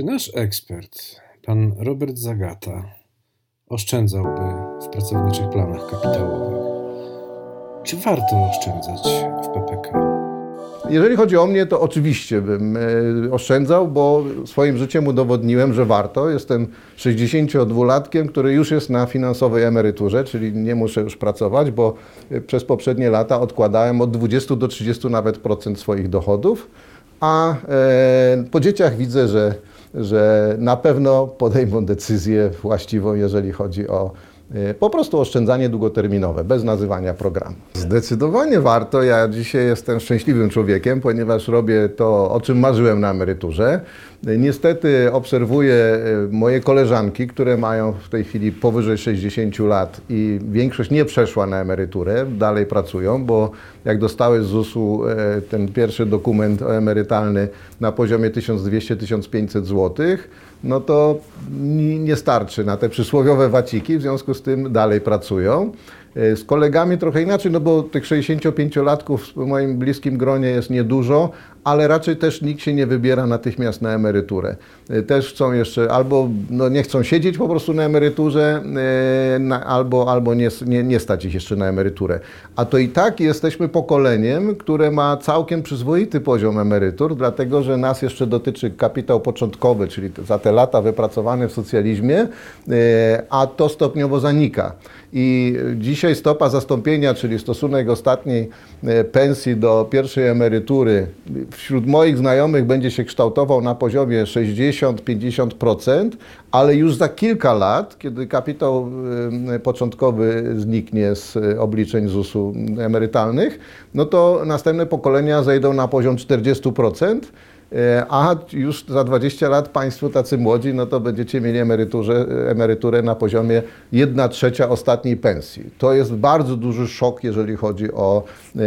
Czy nasz ekspert, pan Robert Zagata, oszczędzałby w pracowniczych planach kapitałowych? Czy warto oszczędzać w PPK? Jeżeli chodzi o mnie, to oczywiście bym e, oszczędzał, bo swoim życiem udowodniłem, że warto. Jestem 62-latkiem, który już jest na finansowej emeryturze, czyli nie muszę już pracować, bo e, przez poprzednie lata odkładałem od 20 do 30 nawet procent swoich dochodów, a e, po dzieciach widzę, że, że na pewno podejmą decyzję właściwą, jeżeli chodzi o Y, po prostu oszczędzanie długoterminowe, bez nazywania programu. Zdecydowanie warto. Ja dzisiaj jestem szczęśliwym człowiekiem, ponieważ robię to, o czym marzyłem na emeryturze. Niestety obserwuję y, moje koleżanki, które mają w tej chwili powyżej 60 lat i większość nie przeszła na emeryturę, dalej pracują, bo jak dostały z ZUS-u ten pierwszy dokument emerytalny na poziomie 1200-1500 złotych, no to nie starczy na te przysłowiowe waciki, w związku z tym dalej pracują. E, z kolegami trochę inaczej, no bo tych 65-latków w moim bliskim gronie jest niedużo, ale raczej też nikt się nie wybiera natychmiast na emeryturę. E, też chcą jeszcze albo no nie chcą siedzieć po prostu na emeryturze, e, albo, albo nie, nie, nie stać ich jeszcze na emeryturę. A to i tak jesteśmy pokoleniem, które ma całkiem przyzwoity poziom emerytur, dlatego że nas jeszcze dotyczy kapitał początkowy, czyli za te lata wypracowane w socjalizmie, a to stopniowo zanika. I dzisiaj stopa zastąpienia, czyli stosunek ostatniej e, pensji do pierwszej emerytury wśród moich znajomych będzie się kształtował na poziomie 60-50%, ale już za kilka lat, kiedy kapitał początkowy zniknie z obliczeń ZUS-u emerytalnych, no to następne pokolenia zejdą na poziom 40%. E, a już za 20 lat Państwo tacy młodzi, no to będziecie mieli emeryturę, na poziomie 1 trzecia ostatniej pensji. To jest bardzo duży szok, jeżeli chodzi o e,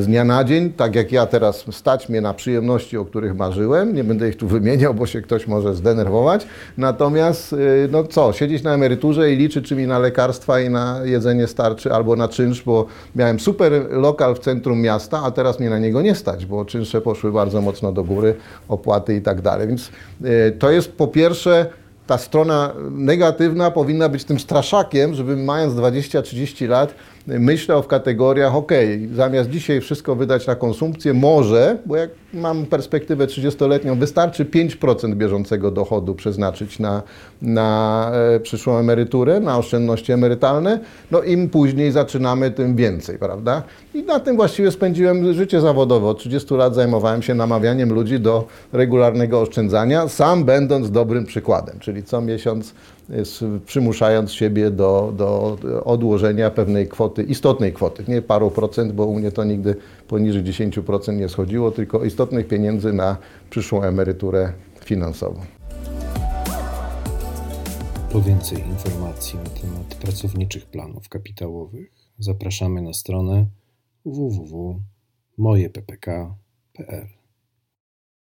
z dnia na dzień. Tak jak ja teraz stać mnie na przyjemności, o których marzyłem. Nie będę ich tu wymieniał, bo się ktoś może zdenerwować. Natomiast, e, no co, siedzieć na emeryturze i liczyć, czy mi na lekarstwa i na jedzenie starczy, albo na czynsz, bo miałem super lokal w centrum miasta, a teraz mnie na niego nie stać, bo czynsze poszły bardzo mocno do góry opłaty i tak dalej. Więc e, to jest po pierwsze ta strona negatywna powinna być tym straszakiem, żeby mając 20-30 lat myślał w kategoriach, ok, zamiast dzisiaj wszystko wydać na konsumpcję, może, bo jak mam perspektywę 30-letnią, wystarczy 5% bieżącego dochodu przeznaczyć na, na e, przyszłą emeryturę, na oszczędności emerytalne, no im później zaczynamy, tym więcej, prawda? I na tym właściwie spędziłem życie zawodowe. Od 30 lat zajmowałem się namawianiem ludzi do regularnego oszczędzania, sam będąc dobrym przykładem, czyli co miesiąc przymuszając siebie do, do odłożenia pewnej kwoty, istotnej kwoty, nie paru procent, bo u mnie to nigdy poniżej 10% nie schodziło, tylko istotnych pieniędzy na przyszłą emeryturę finansową. Po więcej informacji na temat pracowniczych planów kapitałowych zapraszamy na stronę www.mojeppk.pl.